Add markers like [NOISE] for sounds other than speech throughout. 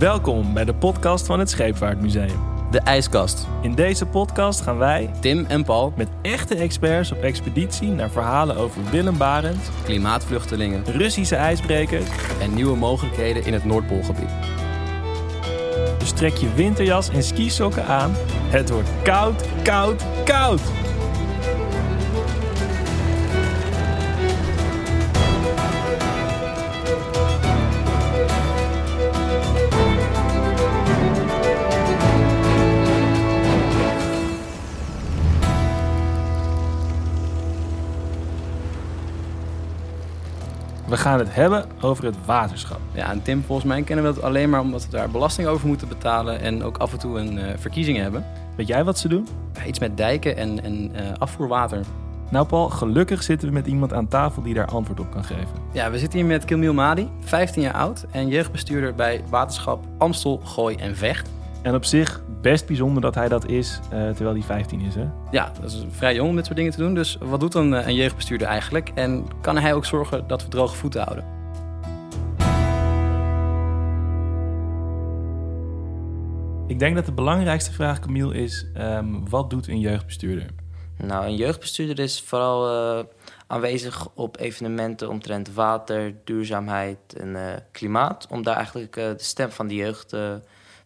Welkom bij de podcast van het Scheepvaartmuseum. De IJskast. In deze podcast gaan wij Tim en Paul, met echte experts op expeditie naar verhalen over Willem Barent, klimaatvluchtelingen Russische ijsbrekers. en nieuwe mogelijkheden in het Noordpoolgebied. Dus trek je winterjas en skisokken aan. Het wordt koud, koud, koud. We gaan het hebben over het waterschap. Ja, en Tim, volgens mij kennen we dat alleen maar omdat we daar belasting over moeten betalen en ook af en toe een eh, verkiezing hebben. Weet jij wat ze doen? Iets met dijken en, en eh, afvoerwater. Nou Paul, gelukkig zitten we met iemand aan tafel die daar antwoord op kan geven. Ja, we zitten hier met Kilmiel Madi, 15 jaar oud en jeugdbestuurder bij waterschap Amstel, Gooi en Vecht. En op zich best bijzonder dat hij dat is, eh, terwijl hij 15 is hè? Ja, dat is vrij jong om dit soort dingen te doen. Dus wat doet dan eh, een jeugdbestuurder eigenlijk? En kan hij ook zorgen dat we droge voeten houden? Ik denk dat de belangrijkste vraag, Camille, is... ehm, wat doet een jeugdbestuurder? Nou, een jeugdbestuurder is vooral eh, aanwezig op evenementen omtrent water, duurzaamheid en eh, klimaat. Om daar eigenlijk de stem van de jeugd te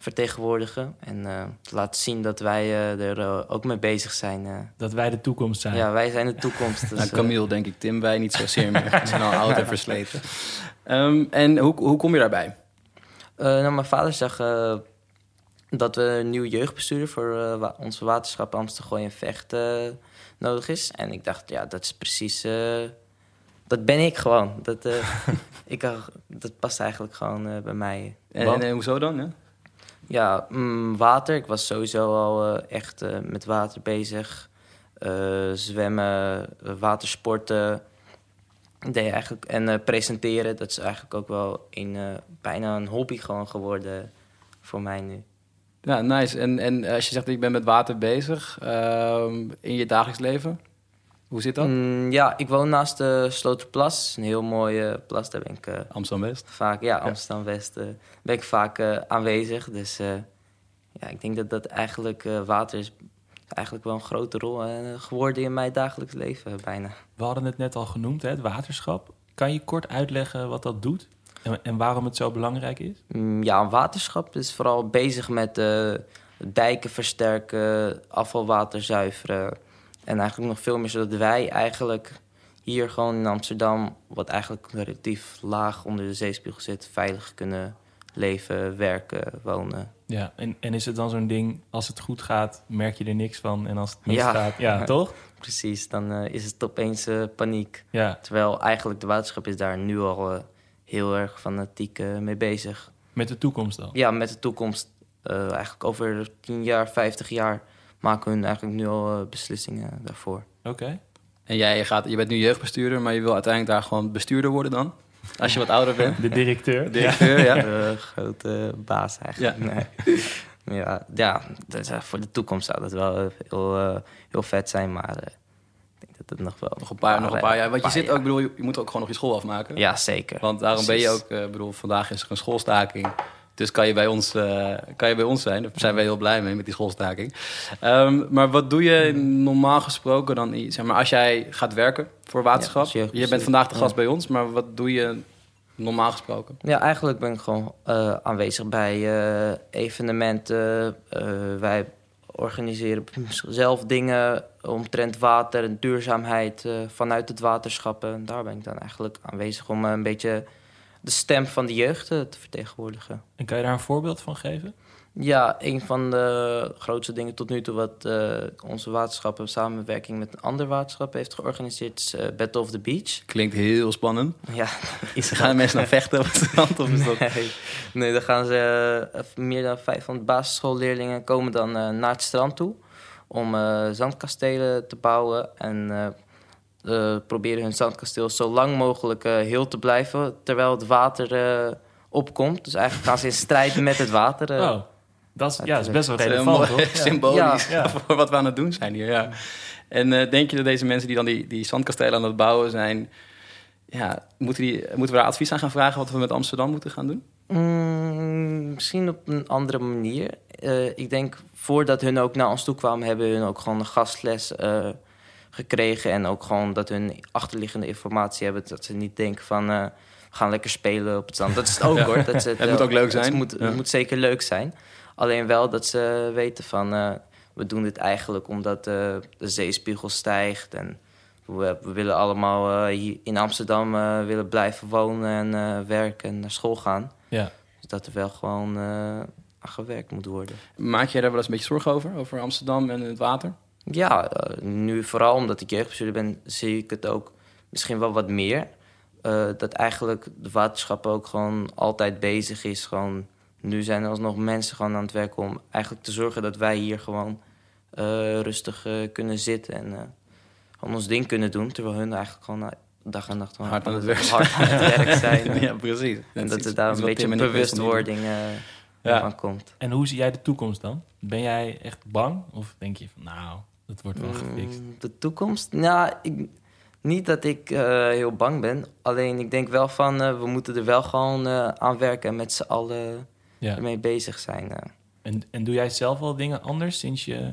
vertegenwoordigen. En eh, te laten zien dat wij eh, er eh, ook mee bezig zijn. eh. Dat wij de toekomst zijn. ja, wij zijn de toekomst. [LAUGHS] Dus, Nou, Camille, denk ik. Tim, wij niet zozeer meer. We zijn al oud en versleten. Ehm, en hoe, hoe kom je daarbij? Eh, nou, mijn vader zag eh, dat we een nieuw jeugdbestuurder voor eh, wa- onze waterschap Amsterdam en Vecht nodig is. En ik dacht, ja, dat is precies. eh, dat ben ik gewoon. Dat, eh, [LAUGHS] ik, dat past eigenlijk gewoon bij mij. En, Want- en, hoezo dan? Ja? Ja, mm, water. Ik was sowieso al eh, echt eh, met water bezig. Eh, zwemmen, watersporten. Ik eigenlijk, en presenteren, dat is eigenlijk ook wel eh, bijna een hobby geworden voor mij nu. ja, nice. En, en als je zegt dat je bent met water bezig ehm, in je dagelijks leven, hoe zit dat? Mm, ja, ik woon naast de Sloterplas. Een heel mooie plas. Daar ben ik eh, Amsterdam-West. vaak, ja, Amsterdam-West, eh, ben ik vaak eh, aanwezig. Dus eh, ja, ik denk dat dat eigenlijk eh, water is eigenlijk wel een grote rol eh, geworden in mijn dagelijks leven bijna. We hadden het net al genoemd, hè, het waterschap. Kan je kort uitleggen wat dat doet? En, en waarom het zo belangrijk is? Mm, Ja, een waterschap is vooral bezig met eh, dijken versterken, afvalwater zuiveren. En eigenlijk nog veel meer zodat wij eigenlijk hier gewoon in Amsterdam, wat eigenlijk relatief laag onder de zeespiegel zit, veilig kunnen leven, werken, wonen. Ja, en, en is het dan zo'n ding, als het goed gaat, merk je er niks van. En als het misgaat, ja, ja [LAUGHS] toch? Precies, dan eh, is het opeens eh, paniek. Ja, Terwijl eigenlijk de waterschap is daar nu al eh, heel erg fanatiek mee bezig. met de toekomst dan. Ja, met de toekomst. eigenlijk over 10 jaar, 50 jaar maken hun eigenlijk nu al eh, beslissingen daarvoor. Oké. En jij gaat, je bent nu jeugdbestuurder, maar je wil uiteindelijk daar gewoon bestuurder worden dan? Als je wat ouder bent. [LAUGHS] De directeur. Directeur, ja. Eh, grote baas eigenlijk. Nee. Maar ja, ja dat is, eh, voor de toekomst zou dat wel eh, heel, eh, heel vet zijn, maar eh, ik denk dat het nog wel... Nog een paar, nog een paar jaar. Want je zit ook, bedoel, je, je moet ook gewoon nog je school afmaken. Ja, zeker. Want daarom ben je ook, eh, bedoel, vandaag is er een schoolstaking. Dus kan je bij ons, eh, kan je bij ons zijn. Daar zijn wij heel blij mee met die schoolstaking. Ehm, maar wat doe je normaal gesproken dan? Zeg maar, als jij gaat werken voor waterschap. je bent vandaag de gast bij ons, maar wat doe je normaal gesproken? Ja, eigenlijk ben ik gewoon eh, aanwezig bij eh, evenementen. Wij organiseren zelf dingen omtrent water en duurzaamheid vanuit het waterschap. En daar ben ik dan eigenlijk aanwezig om een beetje de stem van de jeugd eh, te vertegenwoordigen. En kan je daar een voorbeeld van geven? Ja, een van de grootste dingen tot nu toe wat eh, onze waterschap in samenwerking met een ander waterschap heeft georganiseerd is eh, Battle of the Beach. Klinkt heel spannend. Ja, [LAUGHS] is Gaan mensen naar vechten op het strand? Of is dat... Nee, nee dan gaan ze, meer dan 500 basisschoolleerlingen komen dan eh, naar het strand toe om eh, zandkastelen te bouwen en eh, proberen hun zandkasteel zo lang mogelijk eh, heel te blijven terwijl het water eh, opkomt. Dus eigenlijk gaan ze in strijd met het water. oh, dat is, ja, dat is best wel is heel relevant, mooi, toch? symbolisch Ja. [LAUGHS] voor wat we aan het doen zijn hier. Ja. En eh, denk je dat deze mensen die dan die, die zandkastelen aan het bouwen zijn... Ja, moeten, die, moeten we daar advies aan gaan vragen wat we met Amsterdam moeten gaan doen? Mm, misschien op een andere manier. Eh, ik denk voordat hun ook naar ons toe kwamen, hebben hun ook gewoon een gastles eh, gekregen. En ook gewoon dat hun achterliggende informatie hebben. Dat ze niet denken van eh, we gaan lekker spelen op het strand. Dat is het ook [LAUGHS] hoor. Dat ze Het moet ook leuk zijn. Het moet, Ja. het moet zeker leuk zijn. Alleen wel dat ze weten van eh, we doen dit eigenlijk omdat eh, de zeespiegel stijgt. En we, we willen allemaal eh, hier in Amsterdam eh, willen blijven wonen en eh, werken en naar school gaan. Ja. Dus dat er wel gewoon eh, aan gewerkt moet worden. Maak jij daar wel eens een beetje zorgen over? Over Amsterdam en het water? Ja, eh, nu vooral omdat ik jeugdbestuurder ben, zie ik het ook misschien wel wat meer. Eh, dat eigenlijk de waterschap ook gewoon altijd bezig is. Gewoon, nu zijn er alsnog mensen gewoon aan het werken om eigenlijk te zorgen dat wij hier gewoon eh, rustig kunnen zitten en eh, gewoon ons ding kunnen doen. Terwijl hun eigenlijk gewoon dag en nacht gewoon Hard aan het werk hard aan het werk zijn. [LAUGHS] ja, precies. En dat er daar een beetje bewustwording eh Ja. van komt. En hoe zie jij de toekomst dan? Ben jij echt bang? Of denk je van, nou, dat wordt wel gefixt? Mm, De toekomst? Nou, ik, niet dat ik eh, heel bang ben. Alleen ik denk wel van, eh, we moeten er wel gewoon eh, aan werken en met z'n allen Ja. ermee bezig zijn. En, en doe jij zelf wel dingen anders sinds je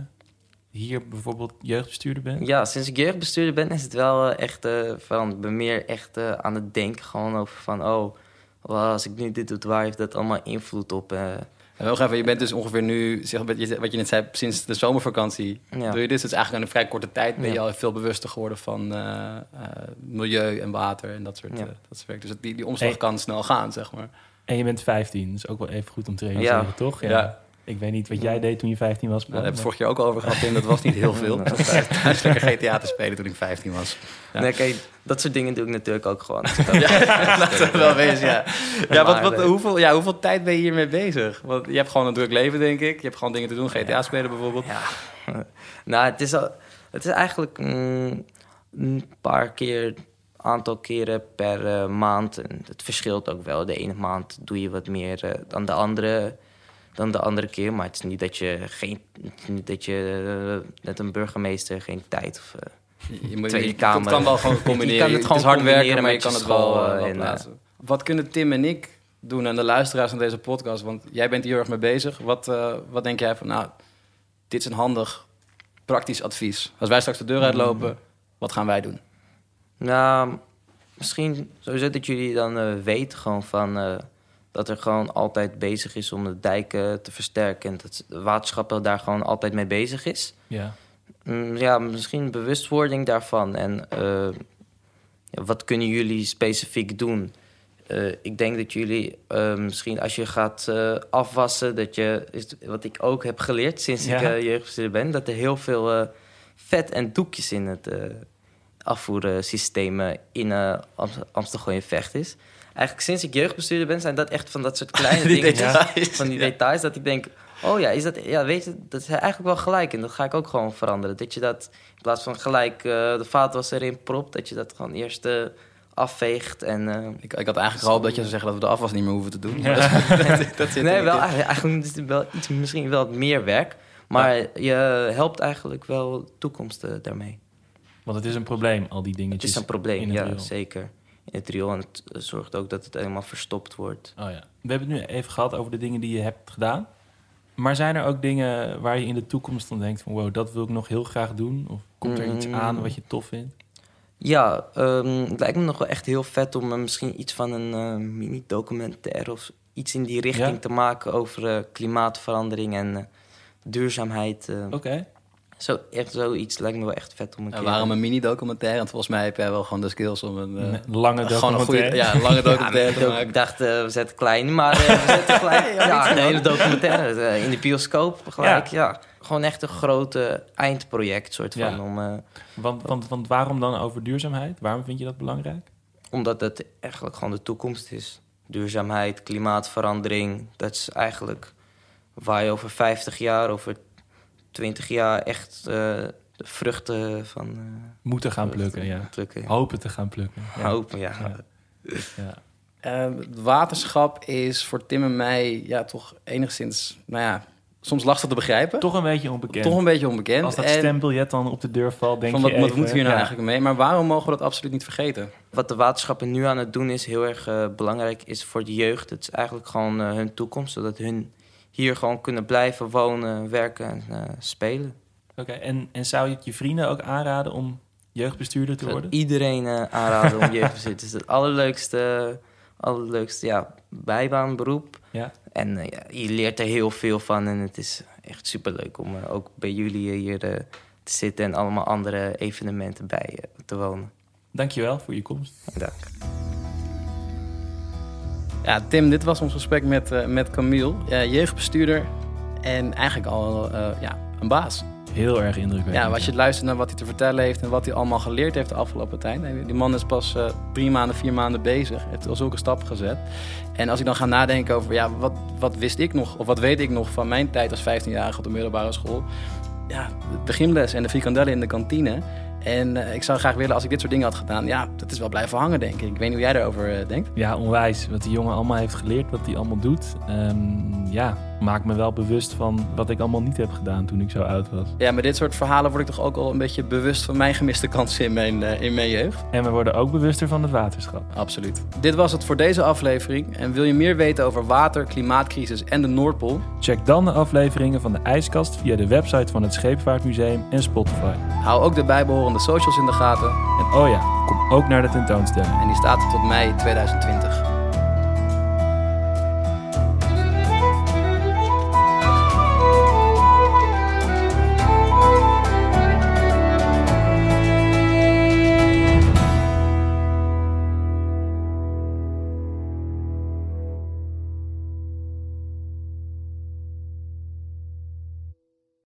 hier bijvoorbeeld jeugdbestuurder bent? Ja, sinds ik jeugdbestuurder ben, is het wel echt van, ben meer echt aan het denken gewoon over van, oh, als ik nu dit doe, waar heeft dat allemaal invloed op? Wel even, je bent dus ongeveer nu, zeg, wat je wat je net zei, sinds de zomervakantie Ja. doe je dit. Dus eigenlijk in een vrij korte tijd ben je Ja. al veel bewuster geworden van eh, eh, milieu en water en dat soort, Ja. eh, dat soort werk. Dus die, die omslag Hey. kan snel gaan, zeg maar. En je bent 15, dus ook wel even goed om te realiseren, toch? Ja. Ik weet niet wat jij deed toen je 15 was. Nou, daar hebben we het vorig jaar ook al over gehad, Tim. Dat was niet heel veel. Ik was thuis lekker GTA te spelen toen ik 15 was. Ja. Nee, kijk, dat soort dingen doe ik natuurlijk ook gewoon. [LAUGHS] Laten we wel wezen, ja. Ja, wat, wat, eh, hoeveel, ja, hoeveel tijd ben je hiermee bezig? Want je hebt gewoon een druk leven, denk ik. Je hebt gewoon dingen te doen. GTA spelen bijvoorbeeld. Ja. nou, het is, al, het is eigenlijk mm, een paar keer, aantal keren per eh, maand. En het verschilt ook wel. De ene maand doe je wat meer eh, dan, de andere, dan de andere keer. Maar het is niet dat je, geen, het niet dat je eh, net een burgemeester geen tijd of... eh, Je, moet, Tweede je Kamer. kan wel gewoon [LAUGHS] Je combineren. kan het het gewoon hard werken, maar je met kan je het wel, eh, eh, en, plaatsen. Wat kunnen Tim en ik doen en de luisteraars van deze podcast? Want jij bent hier heel erg mee bezig. Wat, eh, wat denk jij van, nou, dit is een handig, praktisch advies. Als wij straks de deur uitlopen, wat gaan wij doen? Nou, misschien sowieso dat jullie dan eh, weten gewoon van... dat er gewoon altijd bezig is om de dijken te versterken... en dat de waterschap er daar gewoon altijd mee bezig is. Ja. Mm, ja, misschien bewustwording daarvan. En eh, wat kunnen jullie specifiek doen? Eh, ik denk dat jullie eh, misschien als je gaat afwassen... Dat je, is wat ik ook heb geleerd sinds ik Ja. jeugdbestuurder ben... dat er heel veel vet en doekjes in het afvoersysteem in Amst- Amsterdam en Vecht is. Eigenlijk sinds ik jeugdbestuurder ben... zijn dat echt van dat soort [LAUGHS] kleine Die dingen. details. Van die details dat ik denk... Oh ja, is dat, ja, weet je, dat is eigenlijk wel gelijk. En dat ga ik ook gewoon veranderen. Dat je dat in plaats van gelijk eh, de vaatwasser erin propt, dat je dat gewoon eerst eh, afveegt. En, eh, Ik, ik had eigenlijk gehoopt dat je zou zeggen dat we de afwas niet meer hoeven te doen. Ja. dat, [LAUGHS] dat zit nee, wel, eigenlijk, eigenlijk is het wel iets, misschien wel meer werk. Maar je helpt eigenlijk wel toekomst daarmee. Want het is een probleem, al die Het dingetjes. is een probleem, het ja, zeker. In het riool. En het zorgt ook dat het helemaal verstopt wordt. Oh ja. We hebben het nu even gehad over de dingen die je hebt gedaan. Maar zijn er ook dingen waar je in de toekomst dan denkt van... wow, dat wil ik nog heel graag doen? Of komt er iets Mm. aan wat je tof vindt? Ja, ehm, het lijkt me nog wel echt heel vet om eh, misschien iets van een eh, mini-documentaire of iets in die richting Ja? te maken over eh, klimaatverandering en duurzaamheid. Oké. Zo, echt zoiets lijkt me wel echt vet om een keer... waarom een mini-documentaire? Want volgens mij heb jij wel gewoon de skills om een... eh, lange gewoon een goede, documentaire. ja, een lange [LAUGHS] Ja, documentaire ik dacht, eh, we zetten klein, maar eh, we zetten [LAUGHS] klein. ja, een hele documentaire in de bioscoop gelijk. Ja. Gewoon echt een grote eindproject, soort van. Ja. Om, eh, Want, want, want waarom dan over duurzaamheid? Waarom vind je dat belangrijk? Omdat het eigenlijk gewoon de toekomst is. Duurzaamheid, klimaatverandering. Dat is eigenlijk waar je over 50 jaar, over 20 jaar echt eh, de vruchten van eh, Moeten gaan plukken, ja. plukken. Hopen te gaan plukken. Ja. Hopen, ja. Ja. Ja. Eh, het waterschap is voor Tim en mij ja, toch enigszins nou ja, soms lastig te begrijpen. Toch een beetje onbekend. Toch een beetje onbekend. Als dat En stembiljet dan op de deur valt, denk van je wat, wat even, moeten we hier nou ja. eigenlijk mee? Maar waarom mogen we dat absoluut niet vergeten? Wat de waterschappen nu aan het doen is heel erg eh, belangrijk is voor de jeugd. Het is eigenlijk gewoon hun toekomst, zodat hun hier gewoon kunnen blijven wonen, werken en eh, spelen. Oké, en, en zou je het je vrienden ook aanraden om jeugdbestuurder te worden? iedereen eh, aanraden om [LAUGHS] jeugdbestuur. Het is het allerleukste, allerleukste ja, bijbaan, beroep. Ja. En eh, ja, je leert er heel veel van en het is echt superleuk om ook bij jullie hier te zitten en allemaal andere evenementen bij te wonen. Dankjewel voor je komst. Dank. Ja, Tim, dit was ons gesprek met, eh, met Camille, jeugdbestuurder en eigenlijk al eh, ja, een baas. Heel erg indrukwekkend. Ja, als je luistert naar wat hij te vertellen heeft en wat hij allemaal geleerd heeft de afgelopen tijd. Die man is pas eh, drie maanden, vier maanden bezig. Heeft al zulke stappen gezet. En als ik dan ga nadenken over, ja, wat, wat wist ik nog, of wat weet ik nog van mijn tijd als 15-jarige op de middelbare school. Ja, de beginles en de frikandellen in de kantine. En eh, ik zou graag willen, als ik dit soort dingen had gedaan, ja, dat is wel blijven hangen, denk ik. Ik weet niet hoe jij daarover eh, denkt. Ja, onwijs. Wat die jongen allemaal heeft geleerd, wat hij allemaal doet. Ehm, ja, maakt me wel bewust van wat ik allemaal niet heb gedaan toen ik zo oud was. Ja, met dit soort verhalen word ik toch ook al een beetje bewust van mijn gemiste kansen in mijn, eh, in mijn jeugd. En we worden ook bewuster van het waterschap. Absoluut. Dit was het voor deze aflevering. En wil je meer weten over water, klimaatcrisis en de Noordpool? Check dan de afleveringen van de IJskast via de website van het Scheepvaartmuseum en Spotify. Hou ook de bijbehorende socials in de gaten. En oh ja, kom ook naar de tentoonstelling. En die staat tot mei 2020.